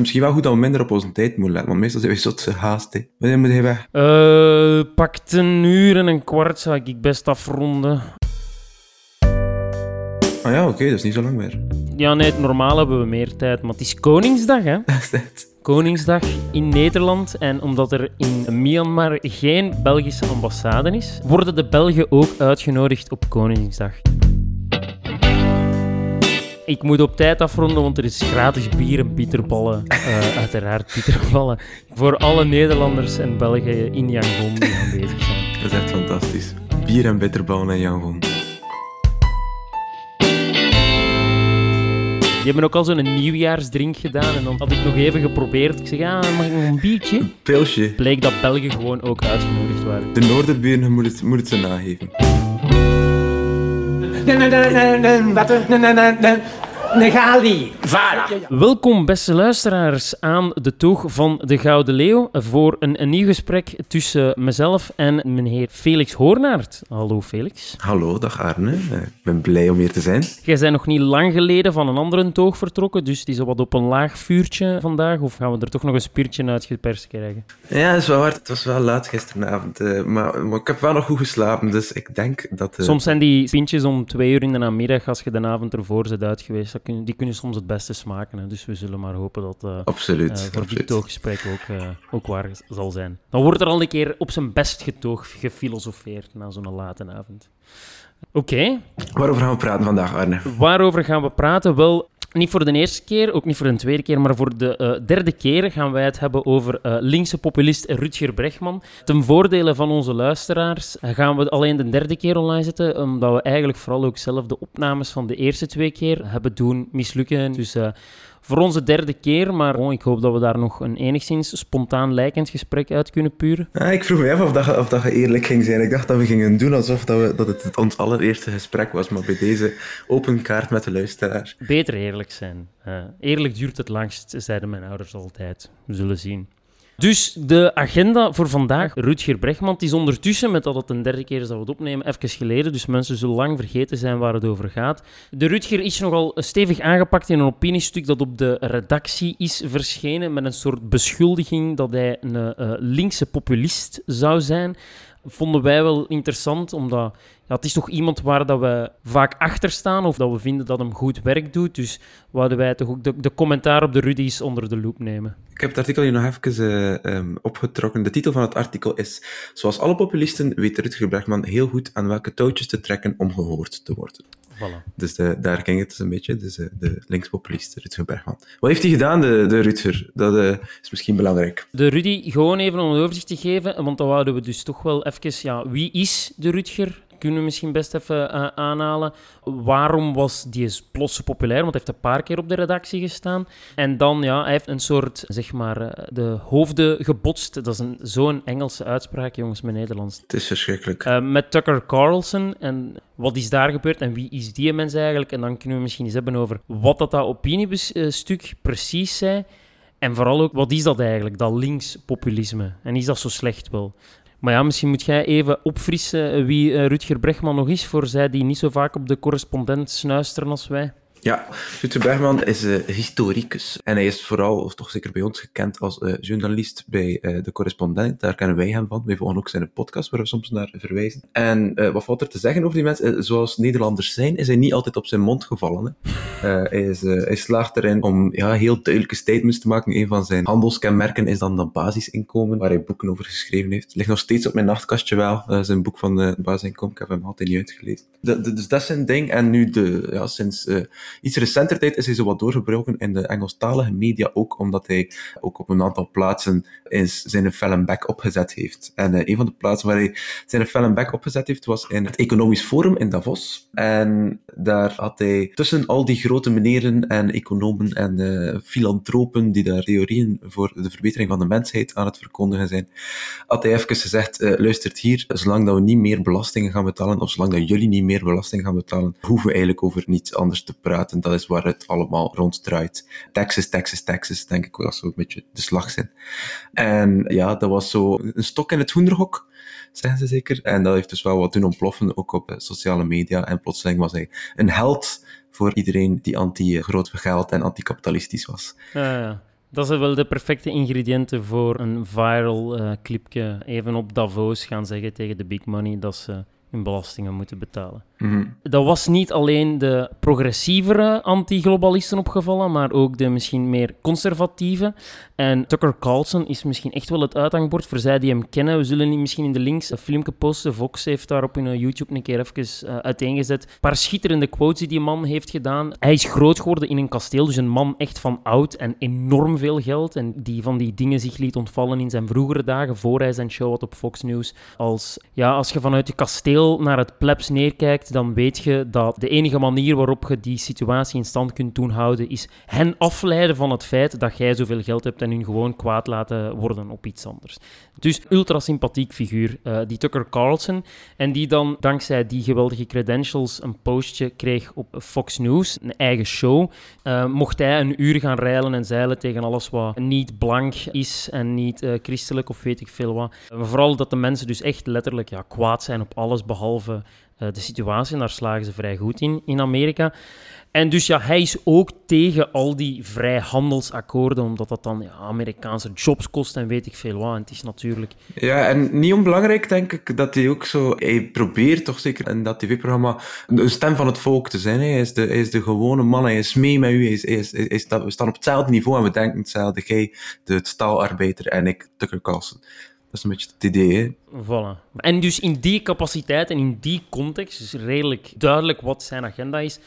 Misschien wel goed dat we minder op onze tijd moeten letten, want meestal zijn we zot gehaast. hè. Wanneer moet hij weg? Eh, pakt een uur en een kwart zou ik best afronden. Ah ja, oké, dat is niet zo lang meer. Ja, nee, normaal hebben we meer tijd, maar het is Koningsdag, hè? Dat is het. Koningsdag in Nederland. En omdat er in Myanmar geen Belgische ambassade is, worden de Belgen ook uitgenodigd op Koningsdag. Ik moet op tijd afronden, want er is gratis bier en bitterballen. Eh, uiteraard bitterballen. Voor alle Nederlanders en Belgen in Yangon die aanwezig zijn. Dat is echt fantastisch. Bier en bitterballen en Jan Von. Die hebben ook al zo'n nieuwjaarsdrink gedaan. En dan had ik nog even geprobeerd. Ik zeg, ah, mag ik nog een biertje? Pilsje. Bleek dat Belgen gewoon ook uitgenodigd waren. De Noorderburen moet het, moet het ze nageven. Nee, Negali. Voilà. Welkom, beste luisteraars, aan de toog van de Gouden Leeuw voor een, een nieuw gesprek tussen mezelf en meneer Felix Hoornaert. Hallo, Felix. Hallo, dag Arne. Ik ben blij om hier te zijn. Jij bent nog niet lang geleden van een andere toog vertrokken, dus het is wat op een laag vuurtje vandaag. Of gaan we er toch nog een spiertje uitgeperst krijgen? Ja, dat is wel waar. Het was wel laat gisteravond. eh, maar, maar ik heb wel nog goed geslapen, dus ik denk dat... eh, Soms zijn die pintjes om twee uur in de namiddag, als je de avond ervoor bent uit geweest, kun- die kunnen soms het beste smaken. Hè. Dus we zullen maar hopen dat Absoluut, voor dit absoluut. tooggesprek ook, eh, ook waar zal zijn. Dan wordt er al een keer op zijn best getoog gefilosofeerd na zo'n late avond. Oké, Waarover gaan we praten vandaag, Arne? waarover gaan we praten? Wel, niet voor de eerste keer, ook niet voor de tweede keer, maar voor de eh, derde keer gaan wij het hebben over eh, linkse populist Rutger Bregman. Ten voordele van onze luisteraars gaan we alleen de derde keer online zetten, omdat we eigenlijk vooral ook zelf de opnames van de eerste twee keer hebben doen mislukken. Dus eh, voor onze derde keer, maar oh, ik hoop dat we daar nog een enigszins spontaan lijkend gesprek uit kunnen puren. Ah, ik vroeg me af of dat, of dat je eerlijk ging zijn. Ik dacht dat we gingen doen alsof dat, we, dat het ons allereerste gesprek was, maar bij deze open kaart met de luisteraar. Beter eerlijk zijn. Eh, eerlijk duurt het langst, zeiden mijn ouders altijd. We zullen zien. Dus de agenda voor vandaag. Rutger Bregman het is ondertussen, met dat het een derde keer is dat we het opnemen, even geleden. Dus mensen zullen lang vergeten zijn waar het over gaat. De Rutger is nogal stevig aangepakt in een opiniestuk dat op de redactie is verschenen. Met een soort beschuldiging dat hij een eh, linkse populist zou zijn. Vonden wij wel interessant, omdat ja, het is toch iemand waar dat we vaak achter staan of dat we vinden dat hem goed werk doet. Dus wouden wij toch ook de, de commentaar op de Rudy's onder de loep nemen. Ik heb het artikel hier nog even eh, ehm, opgetrokken. De titel van het artikel is Zoals alle populisten weet Rutger Bregman heel goed aan welke touwtjes te trekken om gehoord te worden. Voilà. Dus eh, daar ging het dus een beetje, dus, eh, de linkspopulist Rutger Bregman. Wat heeft hij gedaan, de, de Rutger? Dat eh, is misschien belangrijk. De Rudy, gewoon even om een overzicht te geven, want dan wouden we dus toch wel even... Ja, wie is de Rutger? Kunnen we misschien best even eh, aanhalen. Waarom was die plots populair? Want hij heeft een paar keer op de redactie gestaan. En dan, ja, hij heeft een soort, zeg maar, eh, de hoofden gebotst. Dat is een- zo'n Engelse uitspraak, jongens, met Nederlands. Het is verschrikkelijk. Uh, met Tucker Carlson. En wat is daar gebeurd en wie is die mens eigenlijk? En dan kunnen we misschien eens hebben over wat dat, dat opiniestuk precies zei. En vooral ook, wat is dat eigenlijk, dat linkspopulisme? En is dat zo slecht wel? Maar ja, misschien moet jij even opfrissen wie eh, Rutger Bregman nog is, voor zij die niet zo vaak op de correspondent snuisteren als wij. Ja, Rutger Bregman is eh, historicus. En hij is vooral, of toch zeker bij ons, gekend als eh, journalist bij eh, De Correspondent. Daar kennen wij hem van. Wij volgen ook zijn podcast, waar we soms naar verwijzen. En wat valt er te zeggen over die mensen? Zoals Nederlanders zijn, is hij niet altijd op zijn mond gevallen. Hè. Hij, is, hij slaagt erin om ja, heel duidelijke statements te maken. Een van zijn handelskenmerken is dan dat basisinkomen, waar hij boeken over geschreven heeft. Ligt nog steeds op mijn nachtkastje wel, zijn boek van basisinkomen. Ik heb hem altijd niet uitgelezen. Dus dat is zijn ding. En nu, de, ja, sinds iets recenter tijd is hij zo wat doorgebroken in de Engelstalige media ook, omdat hij ook op een aantal plaatsen zijn film back opgezet heeft. En eh, een van de plaatsen waar hij zijn film back opgezet heeft, was in het Economisch Forum in Davos. En daar had hij tussen al die grote meneren en economen en eh, filantropen die daar theorieën voor de verbetering van de mensheid aan het verkondigen zijn, had hij even gezegd, eh, luistert hier, zolang dat we niet meer belastingen gaan betalen, of zolang dat jullie niet meer belasting gaan betalen, hoeven we eigenlijk over niets anders te praten. Dat is waar het allemaal rond draait. Taxes, taxes, taxes, denk ik, was zo een beetje de slagzin. En ja, dat was zo een stok in het hoenderhok, zeggen ze zeker. En dat heeft dus wel wat doen ontploffen, ook op eh, sociale media. En plotseling was hij een held voor iedereen die anti-groot geld en anticapitalistisch was. Ja. Dat is wel de perfecte ingrediënten voor een viral uh, clipje. Even op Davos gaan zeggen tegen de big money dat ze hun belastingen moeten betalen. Mhm. Dat was niet alleen de progressievere anti-globalisten opgevallen, maar ook de misschien meer conservatieve. En Tucker Carlson is misschien echt wel het uithangbord voor zij die hem kennen. We zullen misschien in de links een filmpje posten. Vox heeft daar op hun YouTube een keer even uh, uiteengezet. Een paar schitterende quotes die die man heeft gedaan. Hij is groot geworden in een kasteel, dus een man echt van oud en enorm veel geld. En die van die dingen zich liet ontvallen in zijn vroegere dagen, voor hij zijn show had op Fox News. Als, ja, als je vanuit je kasteel naar het plebs neerkijkt, dan weet je dat de enige manier waarop je die situatie in stand kunt doen houden, is hen afleiden van het feit dat jij zoveel geld hebt en hun gewoon kwaad laten worden op iets anders. Dus ultra sympathiek figuur, uh, die Tucker Carlson. En die dan dankzij die geweldige credentials een postje kreeg op Fox News, een eigen show. Uh, mocht hij een uur gaan reilen en zeilen tegen alles wat niet blank is en niet uh, christelijk of weet ik veel wat. vooral dat de mensen dus echt letterlijk ja, kwaad zijn op alles behalve de situatie. Daar slagen ze vrij goed in in Amerika. En dus ja, hij is ook tegen al die vrijhandelsakkoorden, omdat dat dan ja, Amerikaanse jobs kost en weet ik veel wat. En het is natuurlijk... Ja, en niet onbelangrijk denk ik dat hij ook zo... Hij probeert toch zeker in dat tv-programma een stem van het volk te zijn. Hij is de, is de gewone man, hij is mee met u. Hij is, hij is, staat, we staan op hetzelfde niveau en we denken hetzelfde. Jij, de staalarbeider, en ik, Tucker Carlson. Dat is een beetje het idee? Voilà. En dus in die capaciteit en in die context is redelijk duidelijk wat zijn agenda is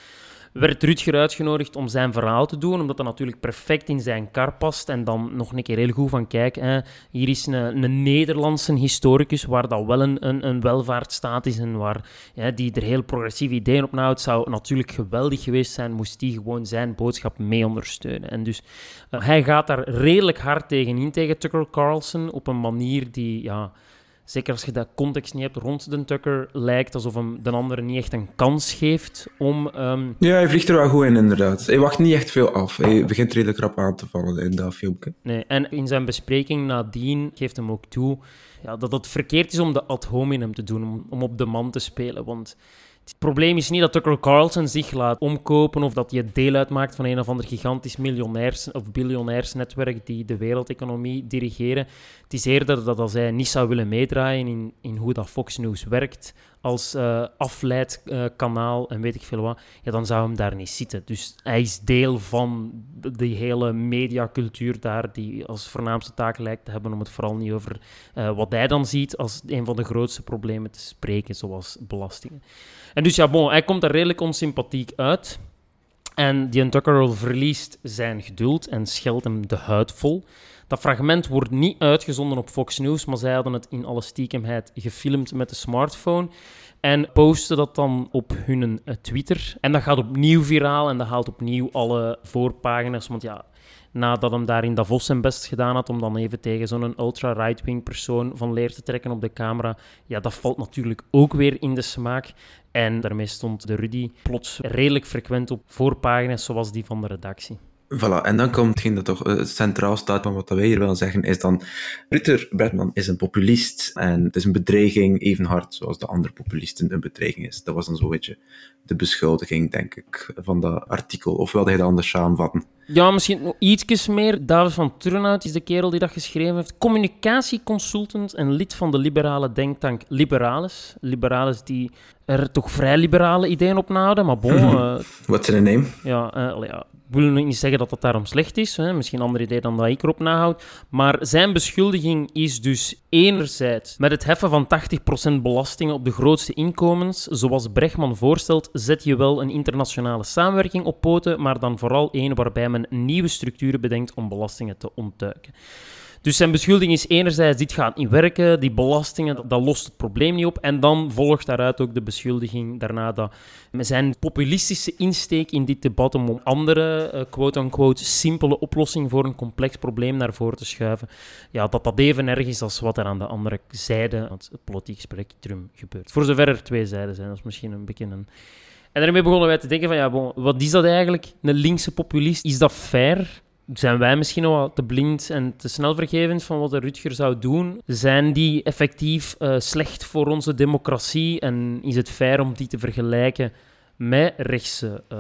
werd Rutger uitgenodigd om zijn verhaal te doen, omdat dat natuurlijk perfect in zijn kar past. En dan nog een keer heel goed van, kijk, hè, hier is een, een Nederlandse historicus waar dat wel een, een, welvaartsstaat is en waar die er heel progressieve ideeën op nahoudt. zou natuurlijk geweldig geweest zijn, moest die gewoon zijn boodschap mee ondersteunen. En dus uh, hij gaat daar redelijk hard tegen in, tegen Tucker Carlson, op een manier die... Ja, zeker als je dat context niet hebt rond de Tucker, lijkt alsof hem de andere niet echt een kans geeft om... Um... Ja, hij vliegt er wel goed in, inderdaad. Hij wacht niet echt veel af. Hij begint redelijk rap aan te vallen in dat filmpje. Nee, en in zijn bespreking nadien geeft hem ook toe ja, dat het verkeerd is om de ad hominem te doen, om, om op de man te spelen, want... Het probleem is niet dat Tucker Carlson zich laat omkopen of dat hij deel uitmaakt van een of ander gigantisch miljonairs- of biljonairsnetwerk die de wereldeconomie dirigeren. Het is eerder dat als hij niet zou willen meedraaien in, in hoe dat Fox News werkt als uh, afleidkanaal en weet ik veel wat, ja, dan zou hem daar niet zitten. Dus hij is deel van die hele mediacultuur daar, die als voornaamste taak lijkt te hebben om het vooral niet over uh, wat hij dan ziet als een van de grootste problemen te spreken, zoals belastingen. En dus ja, bon, hij komt er redelijk onsympathiek uit. En die Tucker verliest zijn geduld en scheldt hem de huid vol. Dat fragment wordt niet uitgezonden op Fox News, maar zij hadden het in alle stiekemheid gefilmd met de smartphone. En posten dat dan op hun eh, Twitter. En dat gaat opnieuw viraal en dat haalt opnieuw alle voorpagina's. Want ja, nadat hem daar in Davos zijn best gedaan had om dan even tegen zo'n ultra-right-wing persoon van leer te trekken op de camera, ja, dat valt natuurlijk ook weer in de smaak. En daarmee stond de Rudy plots redelijk frequent op voorpagina's zoals die van de redactie. Voilà, en dan komt hetgeen dat toch uh, centraal staat van wat wij hier willen zeggen, is dan Rutger Bregman is een populist en het is een bedreiging even hard zoals de andere populisten een bedreiging is. Dat was dan zo'n beetje de beschuldiging, denk ik, van dat artikel. Of wilde hij dat anders samenvatten? Ja, misschien nog ietsjes meer. David van Turnhout is de kerel die dat geschreven heeft. Communicatieconsultant en lid van de liberale denktank Liberalis. Liberalis die er toch vrij liberale ideeën op nahouden, maar bon... Uh, Wat zijn naam? Ja, uh, ja, wil niet zeggen dat dat daarom slecht is. Hè. Misschien een ander idee dan dat ik erop nahoud. Maar zijn beschuldiging is dus enerzijds met het heffen van 80% belastingen op de grootste inkomens, zoals Brechtman voorstelt, zet je wel een internationale samenwerking op poten, maar dan vooral één waarbij men nieuwe structuren bedenkt om belastingen te ontduiken. Dus zijn beschuldiging is enerzijds, dit gaat niet werken, die belastingen, dat, lost het probleem niet op. En dan volgt daaruit ook de beschuldiging daarna dat zijn populistische insteek in dit debat om andere, uh, quote-unquote, simpele oplossing voor een complex probleem naar voren te schuiven, ja, dat dat even erg is als wat er aan de andere zijde van het politiek spectrum gebeurt. Voor zover er twee zijden zijn, dat is misschien een beetje. En daarmee begonnen wij te denken van, ja, wat is dat eigenlijk, een linkse populist? Is dat fair? Zijn wij misschien nog te blind en te snelvergevend van wat de Rutger zou doen? Zijn die effectief uh, slecht voor onze democratie en is het fair om die te vergelijken met rechtse uh,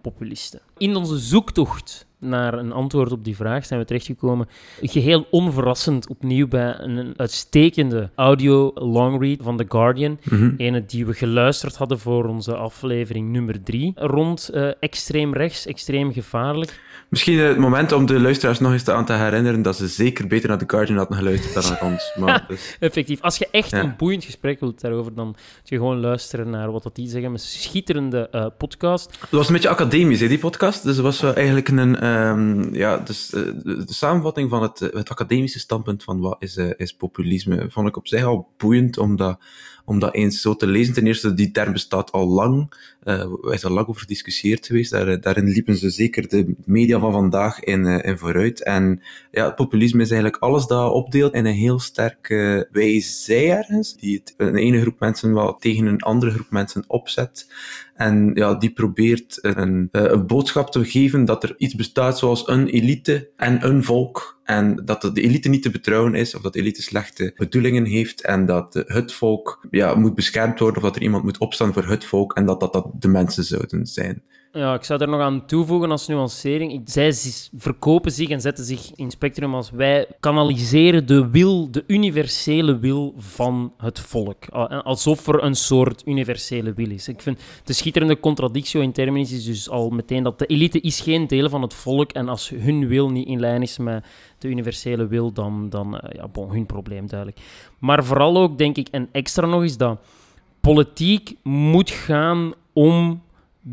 populisten? In onze zoektocht naar een antwoord op die vraag zijn we terechtgekomen. Geheel onverrassend opnieuw bij een uitstekende audio longread van The Guardian. Mhm. Ene die we geluisterd hadden voor onze aflevering nummer drie. Rond eh, extreem rechts, extreem gevaarlijk. Misschien het moment om de luisteraars nog eens te aan te herinneren dat ze zeker beter naar The Guardian hadden geluisterd dan naar ons. Maar, dus, Effectief. Als je echt Ja. een boeiend gesprek wilt daarover, dan moet je gewoon luisteren naar wat dat die zeggen. Een schitterende eh, podcast. Het was een beetje academisch, hè, die podcast. Dus het was eigenlijk een, ehm, ja, dus, eh, de, de samenvatting van het, eh, het academische standpunt van wat is, is populisme, vond ik op zich al boeiend om dat, om dat eens zo te lezen. Ten eerste, die term bestaat al lang. Eh er is al lang over gediscussieerd geweest. Eh, daarin liepen ze zeker de media van vandaag in, in vooruit. En ja, populisme is eigenlijk alles dat opdeelt in een heel sterke wij zij ergens, die het, een ene groep mensen wel tegen een andere groep mensen opzet. En ja, die probeert een, eh, een boodschap te geven dat er iets bestaat zoals een elite en een volk. En dat de elite niet te betrouwen is, of dat de elite slechte bedoelingen heeft, en dat het volk ja, moet beschermd worden, of dat er iemand moet opstaan voor het volk, en dat dat, dat de mensen zouden zijn. Ja, ik zou er nog aan toevoegen als nuancering. Zij verkopen zich en zetten zich in spectrum als wij kanaliseren de wil, de universele wil van het volk. Al- Alsof er een soort universele wil is. Ik vind de schitterende contradictio in terminis is dus al meteen dat de elite is geen deel van het volk en als hun wil niet in lijn is met de universele wil, dan, dan eh, ja, bon, hun probleem duidelijk. Maar vooral ook, denk ik, en extra nog is dat politiek moet gaan om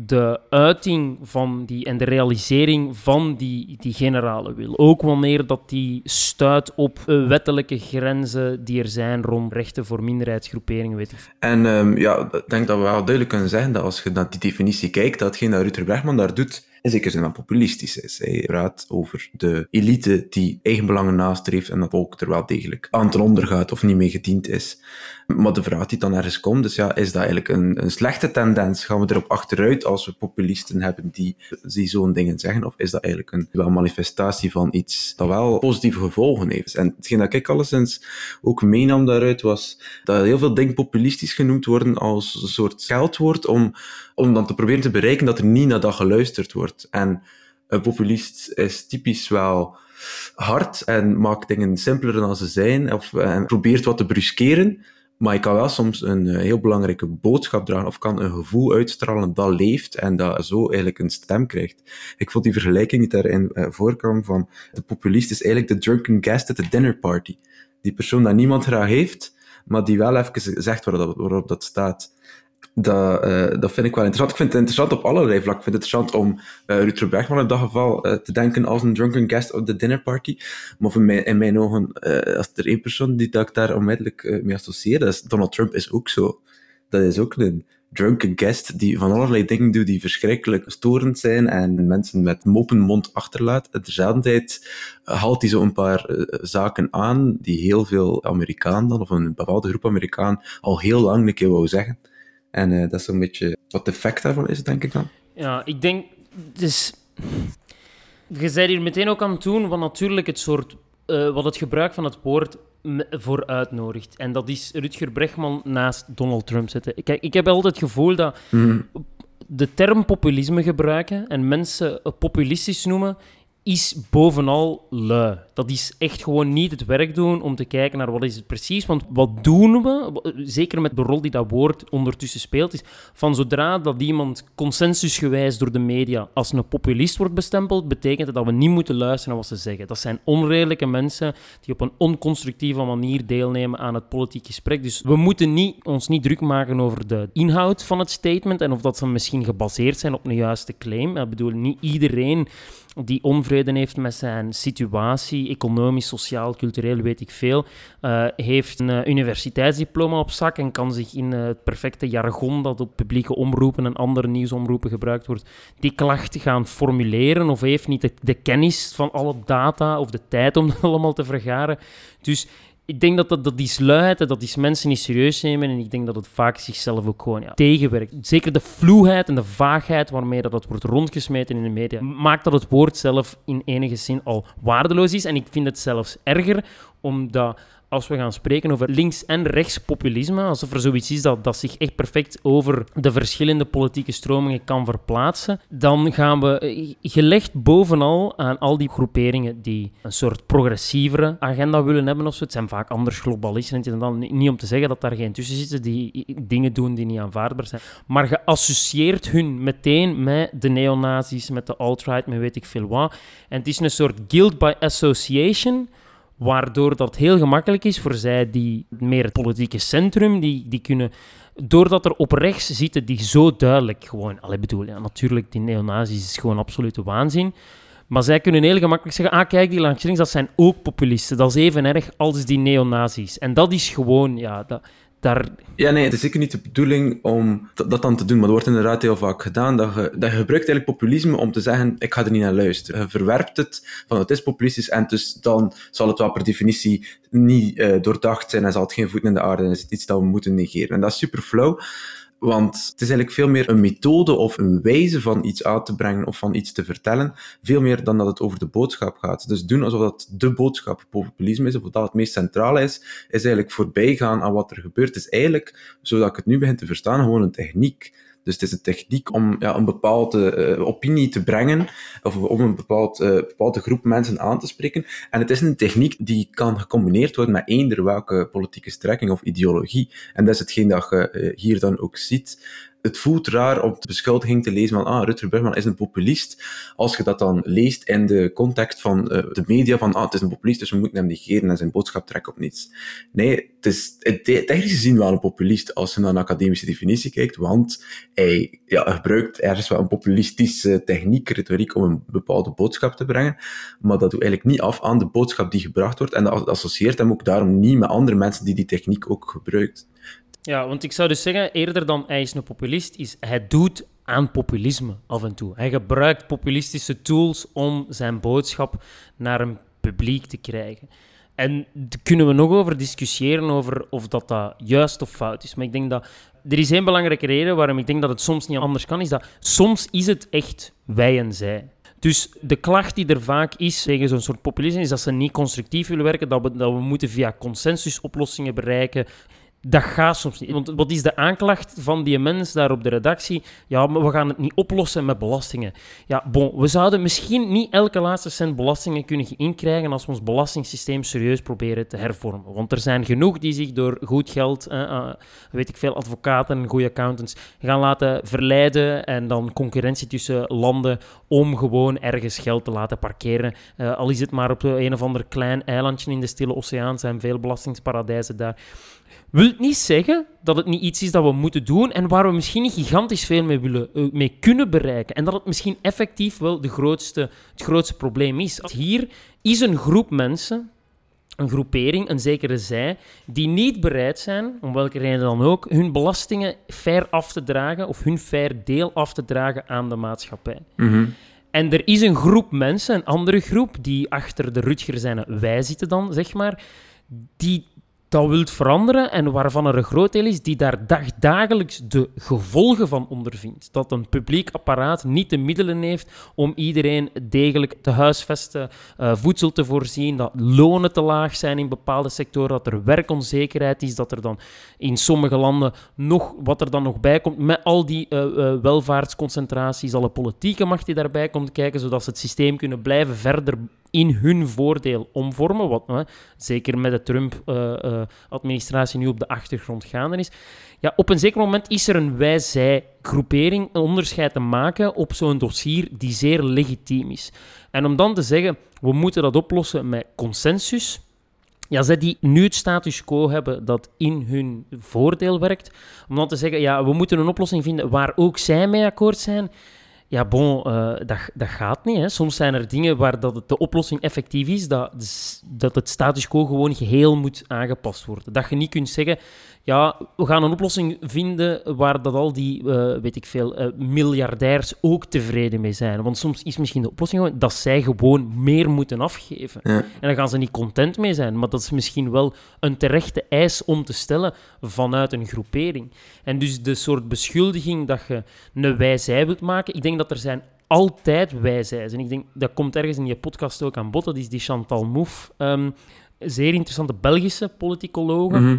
de uiting van die en de realisering van die, die generale wil. Ook wanneer dat die stuit op eh, wettelijke grenzen die er zijn rond rechten voor minderheidsgroeperingen, weet ik. En ehm, ja, ik denk dat we wel duidelijk kunnen zeggen dat als je naar die definitie kijkt, dat hetgeen dat Rutger daar doet, in zekere zin populistisch is. Hij praat over de elite die eigen belangen nastreeft en dat volk er wel degelijk aan ten onder gaat of niet mee gediend is. Maar de vraag die dan ergens komt, is ja, is dat eigenlijk een, een slechte tendens? Gaan we erop achteruit als we populisten hebben die, die zo'n dingen zeggen? Of is dat eigenlijk een wel manifestatie van iets dat wel positieve gevolgen heeft? En hetgeen dat ik alleszins ook meenam daaruit was dat heel veel dingen populistisch genoemd worden als een soort scheldwoord om, om dan te proberen te bereiken dat er niet naar dat geluisterd wordt. En een populist is typisch wel hard en maakt dingen simpeler dan ze zijn, of en probeert wat te bruskeren. Maar je kan wel soms een eh, heel belangrijke boodschap dragen, of kan een gevoel uitstralen dat leeft en dat zo eigenlijk een stem krijgt. Ik vond die vergelijking die daarin eh, voorkwam van de populist is eigenlijk de drunken guest at the dinner party. Die persoon dat niemand graag heeft, maar die wel even zegt waarop, waarop dat staat. Dat, eh, dat vind ik wel interessant. Ik vind het interessant op allerlei vlakken. Ik vind het interessant om uh, Rutger Bregman in dat geval eh, te denken als een drunken guest op de dinner party. Maar in mijn, mijn ogen, eh, als er één persoon die dat ik daar onmiddellijk mee associeer, dat is Donald Trump is ook zo. Dat is ook een drunken guest die van allerlei dingen doet die verschrikkelijk storend zijn en mensen met mopen mond achterlaat. Tezelfde tijd uh, haalt hij zo een paar uh, zaken aan die heel veel Amerikanen dan, of een bepaalde groep Amerikanen, al heel lang een keer wou zeggen. En uh, dat is zo'n beetje wat de effect daarvan is, denk ik dan. Ja, ik denk... Dus, je zei hier meteen ook aan het doen van natuurlijk het soort... Uh, wat het gebruik van het woord voor uitnodigt. En dat is Rutger Bregman naast Donald Trump zetten. Kijk, ik heb altijd het gevoel dat mm. de term populisme gebruiken en mensen populistisch noemen, is bovenal lui. Dat is echt gewoon niet het werk doen om te kijken naar wat is het precies. Want wat doen we, zeker met de rol die dat woord ondertussen speelt, is van zodra dat iemand consensusgewijs door de media als een populist wordt bestempeld, betekent het dat we niet moeten luisteren naar wat ze zeggen. Dat zijn onredelijke mensen die op een onconstructieve manier deelnemen aan het politiek gesprek. Dus we moeten niet, ons niet druk maken over de inhoud van het statement en of dat ze misschien gebaseerd zijn op een juiste claim. Ik bedoel, niet iedereen die onvrede heeft met zijn situatie, economisch, sociaal, cultureel, weet ik veel, uh, heeft een uh, universiteitsdiploma op zak en kan zich in uh, het perfecte jargon dat op publieke omroepen en andere nieuwsomroepen gebruikt wordt, die klacht gaan formuleren of heeft niet de, de kennis van alle data of de tijd om dat allemaal te vergaren. Dus ik denk dat, dat, dat die sluiheid, dat die mensen niet serieus nemen. En ik denk dat het vaak zichzelf ook gewoon tegenwerkt. Zeker de fluwheid en de vaagheid waarmee dat, dat wordt rondgesmeten in de media, maakt dat het woord zelf in enige zin al waardeloos is. En ik vind het zelfs erger, omdat als we gaan spreken over links- en rechtspopulisme, alsof er zoiets is dat, dat zich echt perfect over de verschillende politieke stromingen kan verplaatsen, dan gaan we eh, gelegd bovenal aan al die groeperingen die een soort progressievere agenda willen hebben of zo. Het zijn vaak anders globalisten. Is dan niet om te zeggen dat daar geen tussen zitten die dingen doen die niet aanvaardbaar zijn. Maar geassocieerd hun meteen met de neonazis, met de alt-right, met weet ik veel wat. En het is een soort guilt by association Waardoor dat heel gemakkelijk is voor zij die meer het politieke centrum, die, die kunnen... Doordat er op rechts zitten die zo duidelijk gewoon... Allee, bedoel, ja, natuurlijk, die neonazis is gewoon absolute waanzin. Maar zij kunnen heel gemakkelijk zeggen, ah kijk, die langs links, dat zijn ook populisten. Dat is even erg als die neonazis. En dat is gewoon, ja, dat, Ja, nee, het is zeker niet de bedoeling om dat, dan te doen, maar dat wordt inderdaad heel vaak gedaan, dat je, dat gebruikt eigenlijk populisme om te zeggen, ik ga er niet naar luisteren. Je verwerpt het van het is populistisch en dus dan zal het wel per definitie niet uh, doordacht zijn en zal het geen voet in de aarde en is iets dat we moeten negeren. En dat is super flauw. Want het is eigenlijk veel meer een methode of een wijze van iets aan te brengen of van iets te vertellen, veel meer dan dat het over de boodschap gaat. Dus doen alsof dat de boodschap populisme is, of dat het meest centrale is, is eigenlijk voorbijgaan aan wat er gebeurt. is eigenlijk, zodat ik het nu begin te verstaan, gewoon een techniek. Dus het is een techniek om ja, een bepaalde uh, opinie te brengen, of om een bepaald, uh, bepaalde groep mensen aan te spreken. En het is een techniek die kan gecombineerd worden met eender welke politieke strekking of ideologie. En dat is hetgeen dat je uh, hier dan ook ziet het voelt raar om de beschuldiging te lezen van ah, Rutger is een populist. Als je dat dan leest in de context van uh, de media van ah, het is een populist, dus we moeten hem negeren en zijn boodschap trekken op niets. Nee, het is technisch gezien wel een populist als je naar een academische definitie kijkt, want hij ja, gebruikt ergens wel een populistische techniek, retoriek, om een bepaalde boodschap te brengen, maar dat doet eigenlijk niet af aan de boodschap die gebracht wordt en dat associeert hem ook daarom niet met andere mensen die die techniek ook gebruikt. Ja, want ik zou dus zeggen, eerder dan hij is een populist, is hij doet aan populisme af en toe. Hij gebruikt populistische tools om zijn boodschap naar een publiek te krijgen. En daar kunnen we nog over discussiëren over of dat, dat juist of fout is. Maar ik denk dat er is één belangrijke reden waarom ik denk dat het soms niet anders kan, is dat soms is het echt wij en zij. Dus de klacht die er vaak is tegen zo'n soort populisme is dat ze niet constructief willen werken, dat we, dat we moeten via consensusoplossingen bereiken dat gaat soms niet. Want wat is de aanklacht van die mens daar op de redactie? Ja, maar we gaan het niet oplossen met belastingen. Ja, bon, we zouden misschien niet elke laatste cent belastingen kunnen inkrijgen als we ons belastingssysteem serieus proberen te hervormen. Want er zijn genoeg die zich door goed geld, eh, uh, weet ik veel, advocaten en goede accountants gaan laten verleiden en dan concurrentie tussen landen om gewoon ergens geld te laten parkeren. Uh, al is het maar op een of ander klein eilandje in de Stille Oceaan, zijn veel belastingsparadijzen daar. Wil niet zeggen dat het niet iets is dat we moeten doen en waar we misschien niet gigantisch veel mee, willen, uh, mee kunnen bereiken. En dat het misschien effectief wel de grootste, het grootste probleem is. Hier is een groep mensen, een groepering, een zekere zij, die niet bereid zijn, om welke reden dan ook, hun belastingen fair af te dragen of hun fair deel af te dragen aan de maatschappij. Mm En er is een groep mensen, een andere groep, die achter de Rutger zijn wij zitten dan, zeg maar, die dat wilt veranderen en waarvan er een groot deel is die daar dagdagelijks de gevolgen van ondervindt. Dat een publiek apparaat niet de middelen heeft om iedereen degelijk te huisvesten, uh, voedsel te voorzien, dat lonen te laag zijn in bepaalde sectoren, dat er werkonzekerheid is, dat er dan in sommige landen nog, wat er dan nog bij komt, met al die uh, uh, welvaartsconcentraties, alle politieke macht die daarbij komt kijken, zodat ze het systeem kunnen blijven verder in hun voordeel omvormen, wat zeker met de Trump-administratie uh, uh, nu op de achtergrond gaande is. Ja, op een zeker moment is er een wij-zij-groepering, een onderscheid te maken op zo'n dossier die zeer legitiem is. En om dan te zeggen, we moeten dat oplossen met consensus, ja, zij die nu het status quo hebben dat in hun voordeel werkt, om dan te zeggen, ja, we moeten een oplossing vinden waar ook zij mee akkoord zijn, ja, bon, uh, dat, dat gaat niet. Hè. Soms zijn er dingen waar dat de oplossing effectief is, dat, dat het status quo gewoon geheel moet aangepast worden. Dat je niet kunt zeggen, ja, we gaan een oplossing vinden waar dat al die, uh, weet ik veel, uh, miljardairs ook tevreden mee zijn. Want soms is misschien de oplossing gewoon dat zij gewoon meer moeten afgeven. Ja. En dan gaan ze niet content mee zijn. Maar dat is misschien wel een terechte eis om te stellen vanuit een groepering. En dus de soort beschuldiging dat je een wij-zij wilt maken, ik denk dat er zijn altijd wij-zij's. En ik denk, dat komt ergens in je podcast ook aan bod, dat is die Chantal Mouffe. Um, zeer interessante Belgische politicologe, Mhm.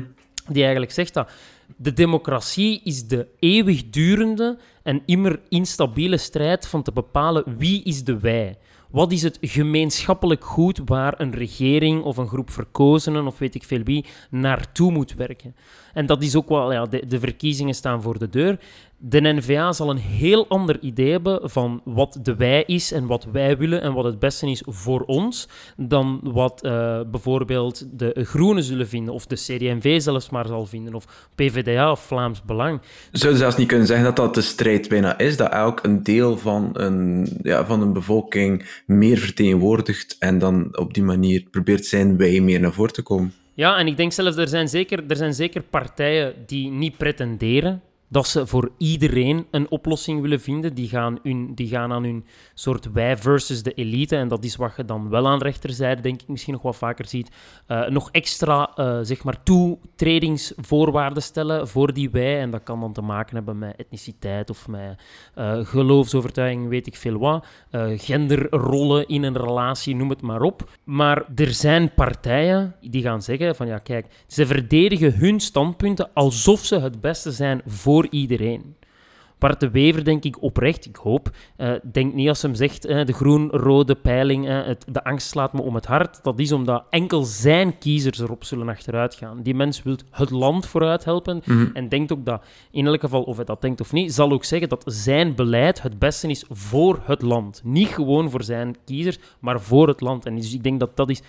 Die eigenlijk zegt dat de democratie is de eeuwigdurende en immer instabiele strijd van te bepalen wie is de wij. Wat is het gemeenschappelijk goed waar een regering of een groep verkozenen of weet ik veel wie naartoe moet werken? En dat is ook wel, ja, de, de verkiezingen staan voor de deur. De NVA zal een heel ander idee hebben van wat de wij is en wat wij willen en wat het beste is voor ons, dan wat eh, bijvoorbeeld de Groenen zullen vinden, of de CD&V zelfs maar zal vinden, of PvdA of Vlaams Belang. Zou je zelfs niet kunnen zeggen dat dat de strijd bijna is, dat elk een deel van een, ja, van een bevolking meer vertegenwoordigt en dan op die manier probeert zijn wij meer naar voren te komen? Ja, en ik denk zelfs, er zijn zeker, er zijn zeker partijen die niet pretenderen dat ze voor iedereen een oplossing willen vinden. Die gaan, hun, die gaan aan hun soort wij versus de elite, en dat is wat je dan wel aan de rechterzijde, denk ik, misschien nog wat vaker ziet, eh, nog extra, eh, zeg maar, toetredingsvoorwaarden stellen voor die wij. En dat kan dan te maken hebben met etniciteit of met eh, geloofsovertuiging, weet ik veel wat. genderrollen in een relatie, noem het maar op. Maar er zijn partijen die gaan zeggen van ja, kijk, ze verdedigen hun standpunten alsof ze het beste zijn voor iedereen. Bart de Wever, denk ik oprecht, ik hoop, eh, denkt niet als hem zegt eh, de groen-rode peiling, eh, het, de angst slaat me om het hart. Dat is omdat enkel zijn kiezers erop zullen achteruit gaan. Die mens wil het land vooruit helpen en denkt ook dat, in elk geval, of hij dat denkt of niet, zal ook zeggen dat zijn beleid het beste is voor het land. Niet gewoon voor zijn kiezers, maar voor het land. En dus ik denk dat dat is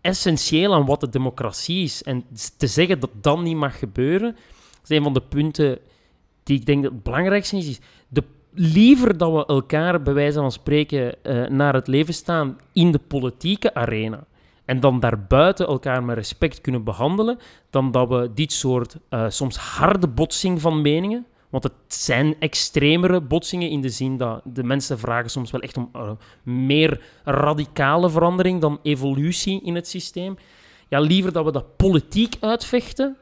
essentieel aan wat de democratie is. En te zeggen dat dat niet mag gebeuren, is een van de punten die ik denk dat het belangrijkste is. de, liever dat we elkaar, bij wijze van spreken, eh, naar het leven staan in de politieke arena. En dan daarbuiten elkaar met respect kunnen behandelen, dan dat we dit soort eh, soms harde botsing van meningen. Want het zijn extremere botsingen in de zin dat de mensen vragen soms wel echt om eh, meer radicale verandering dan evolutie in het systeem. Ja, liever dat we dat politiek uitvechten,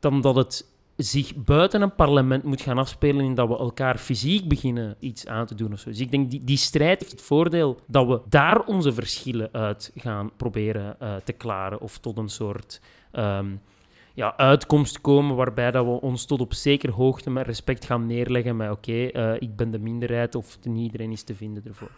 dan dat het zich buiten een parlement moet gaan afspelen in dat we elkaar fysiek beginnen iets aan te doen of zo. Dus ik denk, die, die strijd heeft het voordeel dat we daar onze verschillen uit gaan proberen eh, te klaren of tot een soort ehm, ja, uitkomst komen waarbij dat we ons tot op zekere hoogte met respect gaan neerleggen met oké, eh, ik ben de minderheid of niet iedereen is te vinden ervoor.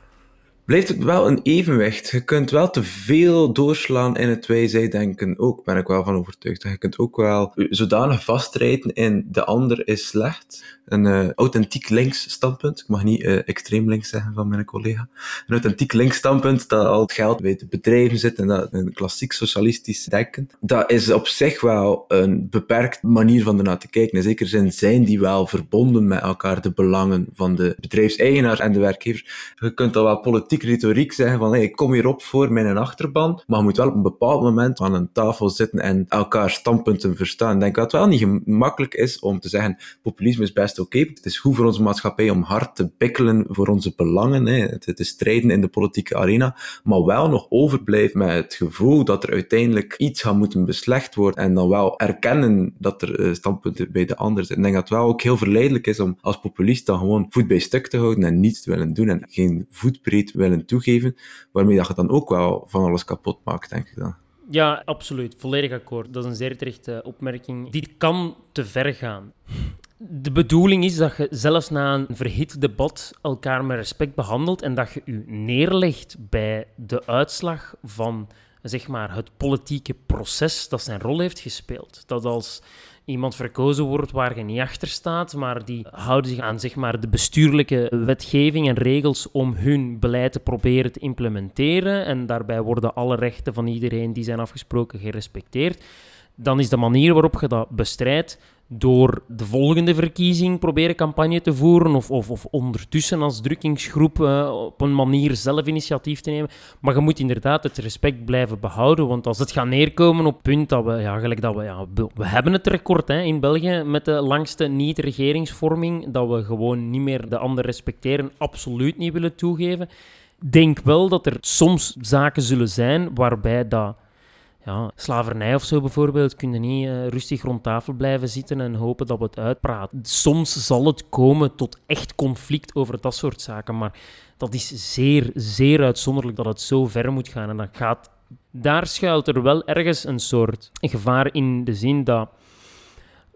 Blijft het wel een evenwicht? Je kunt wel te veel doorslaan in het wij-zij-denken. Ook ben ik wel van overtuigd. Je kunt ook wel zodanig vastrijden in de ander is slecht. Een eh, authentiek links standpunt. Ik mag niet eh, extreem links zeggen van mijn collega. Een authentiek links standpunt dat al het geld bij de bedrijven zit en dat een klassiek socialistisch denken. Dat is op zich wel een beperkt manier van ernaar te kijken. In zekere zin zijn die wel verbonden met elkaar, de belangen van de bedrijfseigenaar en de werkgever. Je kunt al wel politiek retoriek zeggen van hey, ik kom hier op voor mijn achterban, maar je moet wel op een bepaald moment aan een tafel zitten en elkaar standpunten verstaan. Ik denk dat het wel niet gemakkelijk is om te zeggen populisme is best oké. Het is goed voor onze maatschappij om hard te bikkelen voor onze belangen, hè. te, te strijden in de politieke arena, maar wel nog overblijven met het gevoel dat er uiteindelijk iets gaat moeten beslecht worden en dan wel erkennen dat er eh, standpunten bij de ander zitten. Ik denk dat het wel ook heel verleidelijk is om als populist dan gewoon voet bij stuk te houden en niets te willen doen en geen voetbreed willen toegeven, waarmee dat je dan ook wel van alles kapot maakt, denk ik dan. Ja, absoluut. Volledig akkoord. Dat is een zeer terechte opmerking. Dit kan te ver gaan. De bedoeling is dat je zelfs na een verhit debat elkaar met respect behandelt en dat je je neerlegt bij de uitslag van zeg maar, het politieke proces dat zijn rol heeft gespeeld. Dat als iemand verkozen wordt waar je niet achter staat, maar die houden zich aan zeg maar, de bestuurlijke wetgeving en regels om hun beleid te proberen te implementeren. En daarbij worden alle rechten van iedereen die zijn afgesproken gerespecteerd, dan is de manier waarop je dat bestrijdt door de volgende verkiezing proberen campagne te voeren of, of, of ondertussen als drukkingsgroep uh, op een manier zelf initiatief te nemen. Maar je moet inderdaad het respect blijven behouden, want als het gaat neerkomen op het punt dat we, ja, gelijk dat we, ja, we hebben het record hè, in België met de langste niet-regeringsvorming, dat we gewoon niet meer de ander respecteren, absoluut niet willen toegeven. Denk wel dat er soms zaken zullen zijn waarbij dat ja, slavernij of zo bijvoorbeeld, kun je niet uh, rustig rond tafel blijven zitten en hopen dat we het uitpraten. Soms zal het komen tot echt conflict over dat soort zaken, maar dat is zeer, zeer uitzonderlijk dat het zo ver moet gaan. En dat gaat Daar schuilt er wel ergens een soort gevaar in de zin dat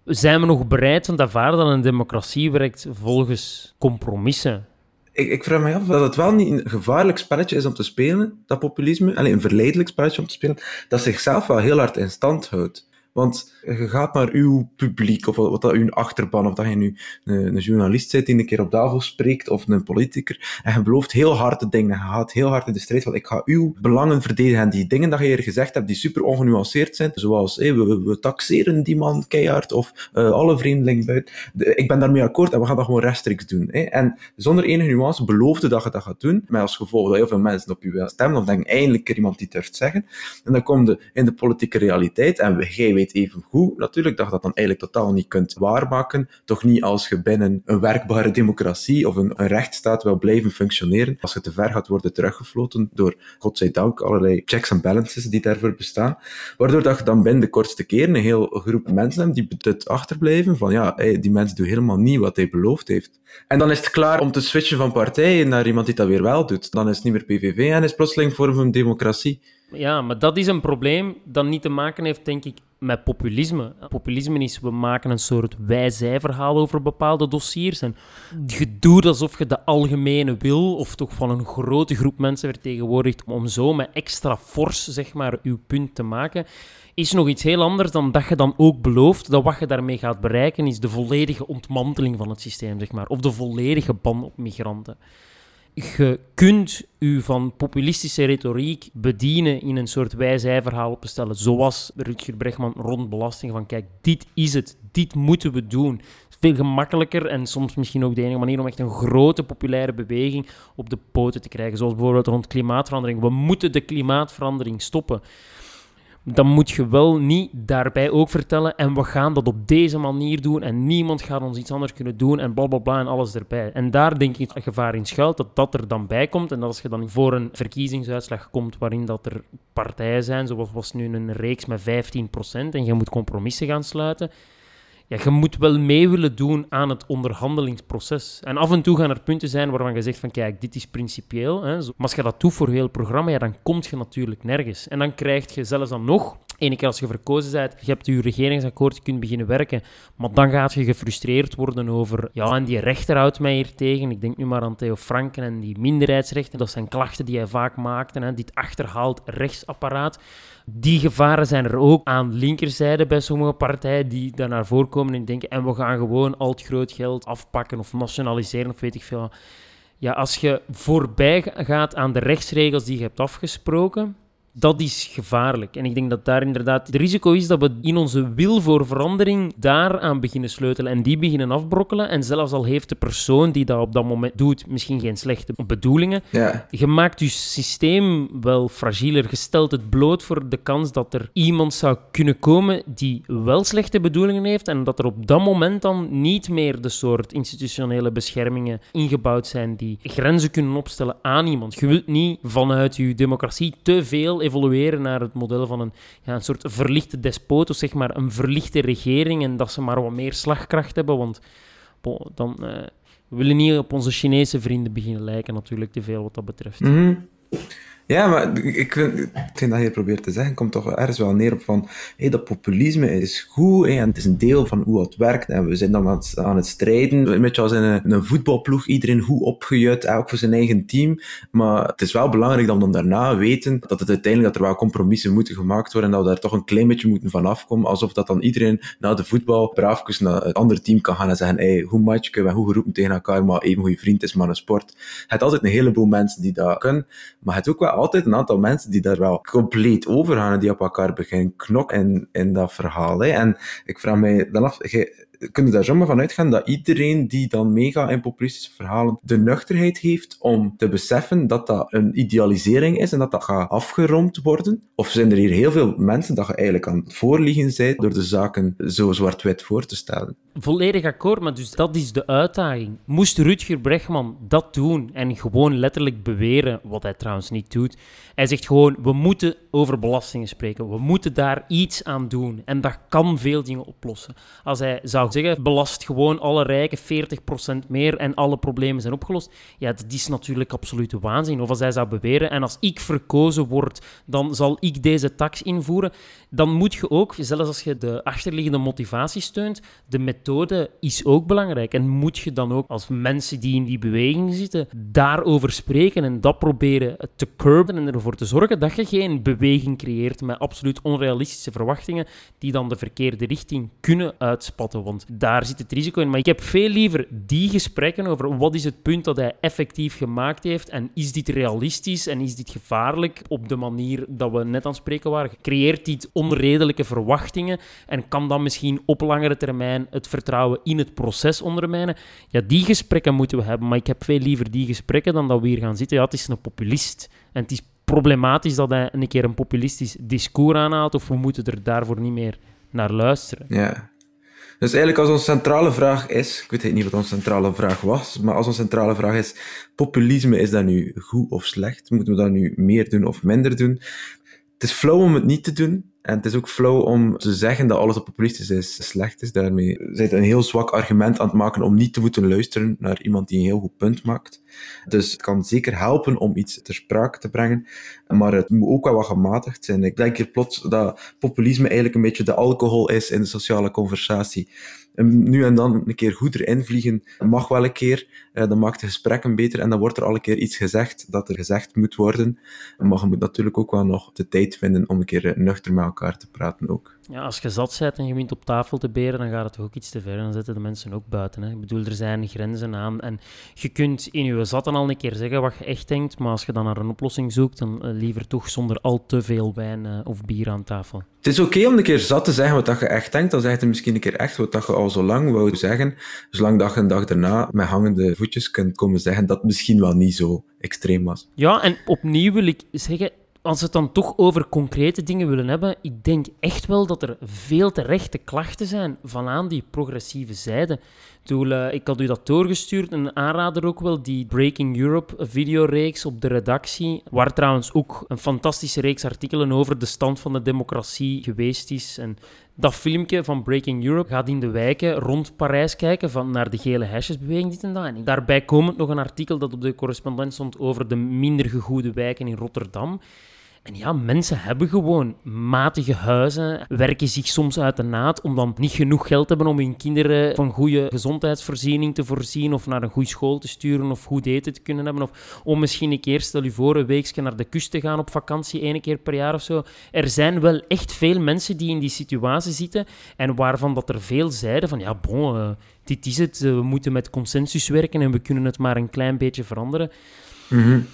zijn we nog bereid om te ervaren dat een democratie werkt volgens compromissen? Ik, ik vraag me af dat het wel niet een gevaarlijk spelletje is om te spelen, dat populisme. Alleen een verleidelijk spelletje om te spelen, dat zichzelf wel heel hard in stand houdt. Want je gaat naar uw publiek, of wat dat uw achterban, of dat je nu een, een journalist zit die een keer op Davos spreekt, of een politicus, en je belooft heel harde dingen, je gaat heel hard in de strijd, want ik ga uw belangen verdedigen, en die dingen dat je hier gezegd hebt, die super ongenuanceerd zijn, zoals we, we, taxeren die man keihard, of uh, alle vreemdelingen buiten, ik ben daarmee akkoord, en we gaan dat gewoon rechtstreeks doen. En zonder enige nuance beloofde dat je dat gaat doen, met als gevolg dat heel veel mensen op je stemmen, of denken eindelijk er iemand die durft zeggen, en dan kom je in de politieke realiteit, en jij even goed natuurlijk dat je dat dan eigenlijk totaal niet kunt waarmaken. Toch niet als je binnen een werkbare democratie of een, een rechtsstaat wil blijven functioneren. Als je te ver gaat worden teruggefloten door, godzijdank, allerlei checks en balances die daarvoor bestaan. Waardoor dat je dan binnen de kortste keren een heel groep mensen hebt die bedut achterblijven van ja, die mensen doen helemaal niet wat hij beloofd heeft. En dan is het klaar om te switchen van partij naar iemand die dat weer wel doet. Dan is het niet meer PVV en is plotseling vorm van democratie. Ja, maar dat is een probleem dat niet te maken heeft, denk ik, met populisme. Populisme is, we maken een soort wij-zij-verhaal over bepaalde dossiers. En je doet alsof je de algemene wil, of toch van een grote groep mensen vertegenwoordigt, om zo met extra fors, zeg maar, uw punt te maken, is nog iets heel anders dan dat je dan ook belooft dat wat je daarmee gaat bereiken, is de volledige ontmanteling van het systeem, zeg maar. Of de volledige ban op migranten je kunt u van populistische retoriek bedienen in een soort wij-zij-verhaal op te stellen. Zoals Rutger Bregman rond belasting. Van kijk, dit is het. Dit moeten we doen. Veel gemakkelijker en soms misschien ook de enige manier om echt een grote populaire beweging op de poten te krijgen. Zoals bijvoorbeeld rond klimaatverandering. We moeten de klimaatverandering stoppen dan moet je wel niet daarbij ook vertellen en we gaan dat op deze manier doen en niemand gaat ons iets anders kunnen doen en bla bla bla en alles erbij. En daar denk ik het gevaar in schuilt, dat dat er dan bij komt en dat als je dan voor een verkiezingsuitslag komt waarin dat er partijen zijn, zoals was nu een reeks met 15% en je moet compromissen gaan sluiten, ja, je moet wel mee willen doen aan het onderhandelingsproces. En af en toe gaan er punten zijn waarvan je zegt van kijk, dit is principieel. Hè. Maar als je dat doet voor heel programma, dan kom je natuurlijk nergens. En dan krijg je zelfs dan nog, ene keer als je verkozen bent, je hebt je regeringsakkoord, je kunt beginnen werken, maar dan gaat je gefrustreerd worden over, ja, en die rechter houdt mij hier tegen. Ik denk nu maar aan Theo Franken en die minderheidsrechten. Dat zijn klachten die hij vaak maakte. Hè. Dit achterhaalt rechtsapparaat. Die gevaren zijn er ook aan linkerzijde bij sommige partijen die daar naar voren komen en denken en we gaan gewoon al het groot geld afpakken of nationaliseren of weet ik veel. Ja, als je voorbij gaat aan de rechtsregels die je hebt afgesproken, dat is gevaarlijk. En ik denk dat daar inderdaad het risico is dat we in onze wil voor verandering daaraan beginnen sleutelen en die beginnen afbrokkelen. En zelfs al heeft de persoon die dat op dat moment doet misschien geen slechte bedoelingen, ja. je maakt je systeem wel fragieler. Je stelt het bloot voor de kans dat er iemand zou kunnen komen die wel slechte bedoelingen heeft en dat er op dat moment dan niet meer de soort institutionele beschermingen ingebouwd zijn die grenzen kunnen opstellen aan iemand. Je wilt niet vanuit je democratie te veel evolueren naar het model van een, ja, een soort verlichte despoot, of zeg maar een verlichte regering, en dat ze maar wat meer slagkracht hebben, want dan... Uh, we willen niet op onze Chinese vrienden beginnen lijken, natuurlijk, te veel wat dat betreft. Mm ja, maar ik vind, dat je probeert te zeggen, komt toch ergens wel neer op van, hey, dat populisme is goed, en het is een deel van hoe het werkt, en we zijn dan aan het, strijden, beetje als in een, een voetbalploeg, iedereen goed opgejut, elk voor zijn eigen team, maar het is wel belangrijk dan daarna weten dat het uiteindelijk dat er wel compromissen moeten gemaakt worden, en dat we daar toch een klein beetje moeten van afkomen, alsof dat dan iedereen na de voetbal braafjes naar het andere team kan gaan en zeggen, hey, hoe match kunnen we hoe geroepen tegen elkaar, maar even goede vriend is maar een sport. Het altijd een heleboel mensen die dat kunnen, maar het ook wel altijd een aantal mensen die daar wel compleet over gaan en die op elkaar beginnen knokken in, in dat verhaal. Hè. En ik vraag mij dan af, kun je daar zomaar van uitgaan dat iedereen die dan meegaat in populistische verhalen de nuchterheid heeft om te beseffen dat dat een idealisering is en dat dat gaat afgerond worden? Of zijn er hier heel veel mensen dat je eigenlijk aan het voorliegen bent door de zaken zo zwart-wit voor te stellen? Volledig akkoord, maar dus dat is de uitdaging. Moest Rutger Bregman dat doen en gewoon letterlijk beweren, wat hij trouwens niet doet, hij zegt gewoon, we moeten over belastingen spreken, we moeten daar iets aan doen en dat kan veel dingen oplossen. Als hij zou belast gewoon alle rijken 40% meer en alle problemen zijn opgelost. Ja, dat is natuurlijk absolute waanzin. Of als hij zou beweren, en als ik verkozen word, dan zal ik deze tax invoeren. Dan moet je ook, zelfs als je de achterliggende motivatie steunt, de methode is ook belangrijk. En moet je dan ook als mensen die in die beweging zitten, daarover spreken en dat proberen te curben en ervoor te zorgen dat je geen beweging creëert met absoluut onrealistische verwachtingen die dan de verkeerde richting kunnen uitspatten. Daar zit het risico in. Maar ik heb veel liever die gesprekken over wat is het punt dat hij effectief gemaakt heeft en is dit realistisch en is dit gevaarlijk op de manier dat we net aan het spreken waren. Creëert dit onredelijke verwachtingen en kan dan misschien op langere termijn het vertrouwen in het proces ondermijnen? Ja, die gesprekken moeten we hebben. Maar ik heb veel liever die gesprekken dan dat we hier gaan zitten. Ja, het is een populist. En het is problematisch dat hij een keer een populistisch discours aanhaalt, of we moeten er daarvoor niet meer naar luisteren. Ja. Dus eigenlijk als onze centrale vraag is, ik weet niet wat onze centrale vraag was, maar als onze centrale vraag is, populisme, is dat nu goed of slecht? Moeten we dat nu meer doen of minder doen? Het is flauw om het niet te doen, en het is ook flauw om te zeggen dat alles wat populistisch is slecht is. Daarmee zijn een heel zwak argument aan het maken om niet te moeten luisteren naar iemand die een heel goed punt maakt. Dus het kan zeker helpen om iets ter sprake te brengen, maar het moet ook wel wat gematigd zijn. Ik denk hier plots dat populisme eigenlijk een beetje de alcohol is in de sociale conversatie. En nu en dan een keer goed erin vliegen mag wel een keer, eh, dan maakt het gesprek beter en dan wordt er al een keer iets gezegd dat er gezegd moet worden. Maar je moet natuurlijk ook wel nog de tijd vinden om een keer eh, nuchter met elkaar te praten ook. Ja, als je zat bent en je wint op tafel te beren, dan gaat het toch ook iets te ver. Dan zetten de mensen ook buiten. Hè. Ik bedoel, er zijn grenzen aan. En je kunt in je zatten al een keer zeggen wat je echt denkt, maar als je dan naar een oplossing zoekt, dan eh, liever toch zonder al te veel wijn uh, of bier aan tafel. Het is oké om een keer zat te zeggen wat je echt denkt. Dan zeg je misschien een keer echt wat je al zo lang wou zeggen. Zolang dat je een dag daarna met hangende voetjes kunt komen zeggen dat het misschien wel niet zo extreem was. Ja, en opnieuw wil ik zeggen, als we het dan toch over concrete dingen willen hebben, ik denk echt wel dat er veel terechte klachten zijn van aan die progressieve zijde. Uh, ik had u dat doorgestuurd, een aanrader ook wel, die Breaking Europe videoreeks op de redactie, waar trouwens ook een fantastische reeks artikelen over de stand van de democratie geweest is. En dat filmpje van Breaking Europe gaat in de wijken rond Parijs kijken, van naar de gele hesjesbeweging, dit en dat. En daarbij komend nog een artikel dat op de correspondent stond over de minder gegoede wijken in Rotterdam. En ja, mensen hebben gewoon matige huizen, werken zich soms uit de naad om dan niet genoeg geld hebben om hun kinderen van goede gezondheidsvoorziening te voorzien of naar een goede school te sturen of goed eten te kunnen hebben. Of om misschien een keer, stel je voor, een weekje naar de kust te gaan op vakantie, één keer per jaar of zo. Er zijn wel echt veel mensen die in die situatie zitten en waarvan dat er veel zeiden van ja, bon, uh, dit is het, uh, we moeten met consensus werken en we kunnen het maar een klein beetje veranderen. Mm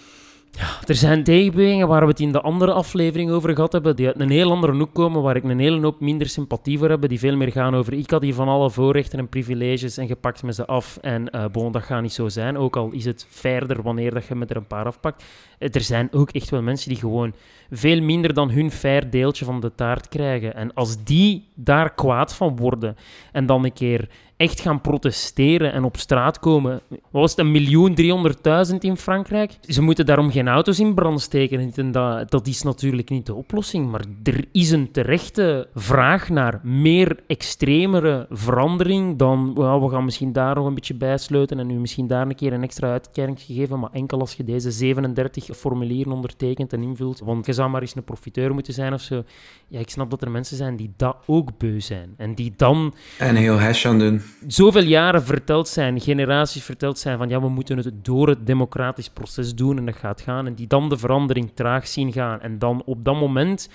ja, er zijn tegenbewegingen waar we het in de andere aflevering over gehad hebben, die uit een heel andere hoek komen, waar ik een hele hoop minder sympathie voor heb, die veel meer gaan over ik had hier van alle voorrechten en privileges en gepakt me ze af en uh, bon, dat gaat niet zo zijn, ook al is het verder wanneer dat je met er een paar afpakt. Er zijn ook echt wel mensen die gewoon veel minder dan hun fair deeltje van de taart krijgen. En als die daar kwaad van worden en dan een keer echt gaan protesteren en op straat komen. Was het, een miljoen driehonderdduizend in Frankrijk? Ze moeten daarom geen auto's in brand steken. En dat, dat is natuurlijk niet de oplossing. Maar er is een terechte vraag naar meer extremere verandering dan we gaan misschien daar nog een beetje bijsluiten en nu misschien daar een keer een extra uitkering geven. Maar enkel als je deze 37 formulieren ondertekent en invult. Want je zou maar eens een profiteur moeten zijn of zo. Ja, ik snap dat er mensen zijn die dat ook beu zijn. En die dan... En heel hash aan doen zoveel jaren verteld zijn, generaties verteld zijn van ja, we moeten het door het democratisch proces doen en dat gaat gaan. En die dan de verandering traag zien gaan. En dan op dat moment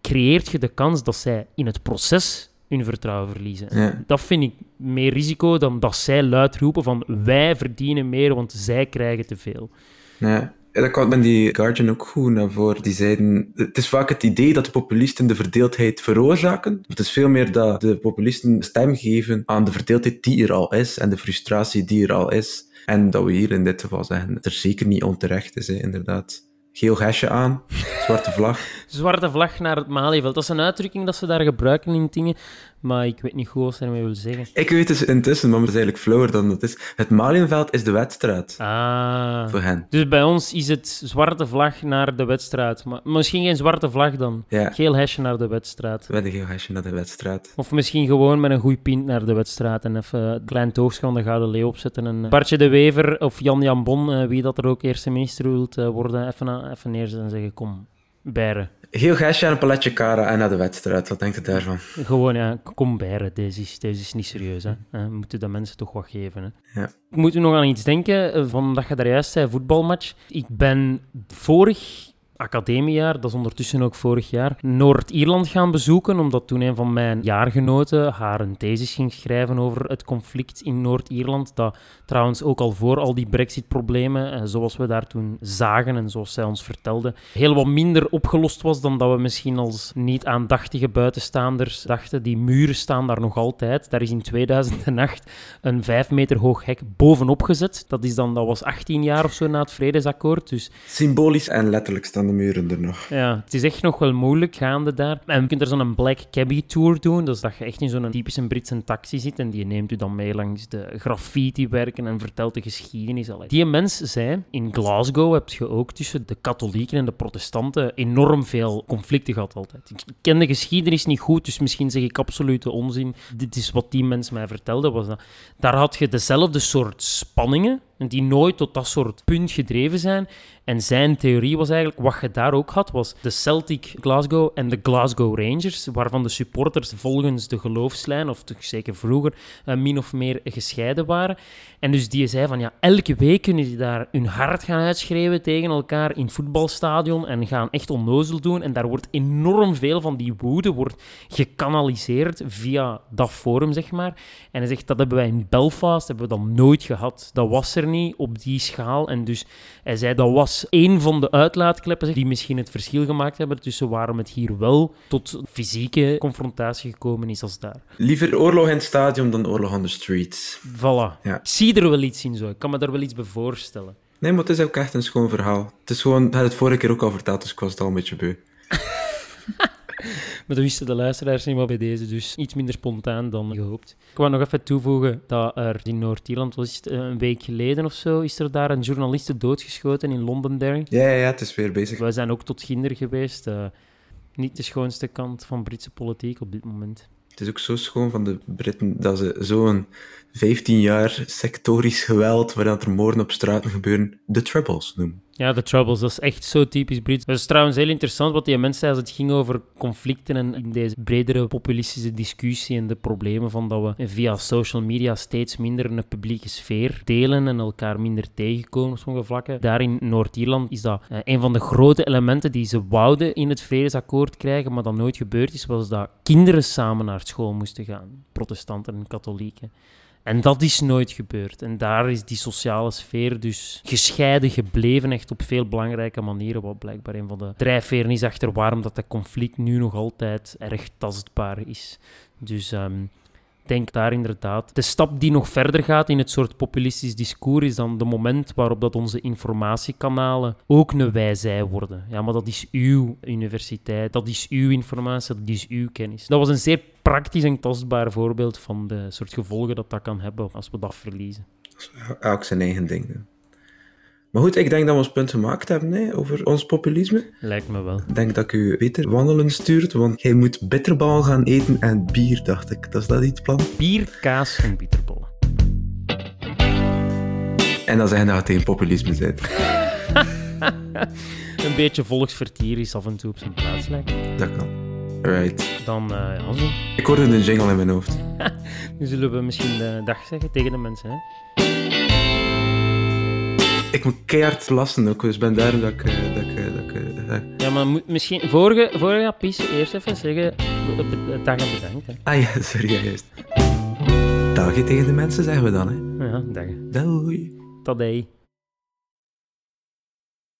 creëert je de kans dat zij in het proces hun vertrouwen verliezen. Ja. Dat vind ik meer risico dan dat zij luid roepen van wij verdienen meer, want zij krijgen te veel. Ja. Dat kwam met die Guardian ook goed naar voren. Die zeiden, het is vaak het idee dat de populisten de verdeeldheid veroorzaken. Het is veel meer dat de populisten stem geven aan de verdeeldheid die er al is en de frustratie die er al is. En dat we hier in dit geval zeggen dat er zeker niet onterecht is, hè, inderdaad. Geel hesje aan, zwarte vlag. Zwarte vlag naar het Malieveld. Dat is een uitdrukking dat ze daar gebruiken in dingen, maar ik weet niet goed wat ze ermee willen zeggen. Ik weet het intussen, maar het is eigenlijk flauwer dan het is. Het Malienveld is de wedstrijd Ah. voor hen. Dus bij ons is het zwarte vlag naar de wedstrijd. Maar misschien geen zwarte vlag dan. Ja, Geel hesje naar de wedstrijd. we hebben geen hesje naar de wedstrijd. Of misschien gewoon met een goeie pint naar de wedstrijd en even een klein toogstje van de Gouden Leeuw opzetten. En eh, Bartje de Wever of Jan Jan Bon, eh, wie dat er ook eerste minister wilt eh, worden, even, even neerzetten en zeggen, kom, beren. Heel hesje en een paletje kara en naar de wedstrijd. Wat denkt u daarvan? Gewoon, ja, kom beren, deze is, deze is niet serieus. Hè. Eh, We moeten de mensen toch wat geven. Hè. Ja. Ik moet u nog aan iets denken, eh, van dat je daar juist zei, voetbalmatch. Ik ben vorig academiejaar, dat is ondertussen ook vorig jaar, Noord-Ierland gaan bezoeken, omdat toen een van mijn jaargenoten haar een thesis ging schrijven over het conflict in Noord-Ierland, dat trouwens ook al voor al die brexit-problemen, eh, zoals we daar toen zagen en zoals zij ons vertelde, heel wat minder opgelost was dan dat we misschien als niet aandachtige buitenstaanders dachten. Die muren staan daar nog altijd. Daar is in 2008 een vijf meter hoog hek bovenop gezet. Dat, is dan, dat was 18 jaar of zo na het vredesakkoord. Dus Symbolisch en letterlijk staan nog. ja, het is echt nog wel moeilijk gaande daar. En je kunt er zo'n Black Cabbie Tour doen. Dus dat je echt in zo'n typische Britse taxi zit en die neemt u dan mee langs de graffiti-werken en vertelt de geschiedenis. Allee. Die mens zei, in Glasgow heb je ook tussen de katholieken en de protestanten enorm veel conflicten gehad altijd. Ik ken de geschiedenis niet goed, dus misschien zeg ik absolute onzin. Dit is wat die mens mij vertelde. Was dat. Daar had je dezelfde soort spanningen die nooit tot dat soort punt gedreven zijn. En zijn theorie was eigenlijk, wat je daar ook had, was de Celtic Glasgow en de Glasgow Rangers, waarvan de supporters volgens de geloofslijn, of toch zeker vroeger, eh, min of meer gescheiden waren. En dus die zei van, ja, elke week kunnen die daar hun hart gaan uitschreeuwen tegen elkaar in het voetbalstadion en gaan echt onnozel doen. En daar wordt enorm veel van die woede wordt gekanaliseerd via dat forum, zeg maar. En hij zegt, dat hebben wij in Belfast, hebben we dat nooit gehad. Dat was er niet op die schaal. En dus hij zei, dat was één van de uitlaatkleppen die misschien het verschil gemaakt hebben tussen waarom het hier wel tot fysieke confrontatie gekomen is als daar. Liever oorlog in het stadion dan oorlog on the streets. Voilà. Ja. Ik zie er wel iets in zo. Ik kan me daar wel iets bij voorstellen. Nee, maar het is ook echt een schoon verhaal. Het is gewoon, ik had het vorige keer ook al verteld, dus ik was het al een beetje beu. Maar dat wisten de luisteraars niet maar bij deze, dus iets minder spontaan dan gehoopt. Ik wou nog even toevoegen dat er in Noord-Ierland, was het, een week geleden of zo, is er daar een journaliste doodgeschoten in Londonderry. Ja, ja, ja, het is weer bezig. Wij zijn ook tot ginder geweest. eh, niet de schoonste kant van Britse politiek op dit moment. Het is ook zo schoon van de Britten dat ze zo'n 15 jaar sectorisch geweld, waarin er moorden op straten gebeuren, de Troubles noemen. Ja, de Troubles, dat is echt zo typisch Brits. Dat is trouwens heel interessant wat die mensen zei als het ging over conflicten en in deze bredere populistische discussie en de problemen van dat we via social media steeds minder een publieke sfeer delen en elkaar minder tegenkomen op sommige vlakken. Daar in Noord-Ierland is dat eh, een van de grote elementen die ze wouden in het vredesakkoord krijgen, maar dat nooit gebeurd is, was dat kinderen samen naar school moesten gaan. Protestanten en katholieken. En dat is nooit gebeurd. En daar is die sociale sfeer dus gescheiden gebleven, echt op veel belangrijke manieren, wat blijkbaar een van de drijfveren is achter waarom dat, dat conflict nu nog altijd erg tastbaar is. Dus ehm, denk daar inderdaad. De stap die nog verder gaat in het soort populistisch discours is dan de moment waarop dat onze informatiekanalen ook een wij-zij worden. Ja, maar dat is uw universiteit, dat is uw informatie, dat is uw kennis. Dat was een zeer praktisch en tastbaar voorbeeld van de soort gevolgen dat dat kan hebben als we dat verliezen. Elk zijn eigen ding. Maar goed, ik denk dat we ons punt gemaakt hebben hè, over ons populisme. Lijkt me wel. Ik denk dat ik u beter wandelen stuurt, want hij moet bitterbal gaan eten en bier, dacht ik. Dat is dat het plan? Bier, kaas en bitterballen. En dan zeggen dat het tegen populisme zit. Een beetje volksvertier is af en toe op zijn plaats lijkt. Dat kan. Right. Dan, ja, zo. Ik hoorde een jingle in mijn hoofd. Nu zullen we misschien de dag zeggen tegen de mensen. Hè? Ik moet keihard lassen ook, dus ben daarom dat ik... eh, Dat ik, eh, dat ik eh. Ja, maar moet- misschien vorige, vorige eerst even zeggen dag en bedankt. Hè. Ah ja, sorry, ja, juist. Dagje tegen de mensen zeggen we dan, hè. Ja, dag. Doei. Tadij.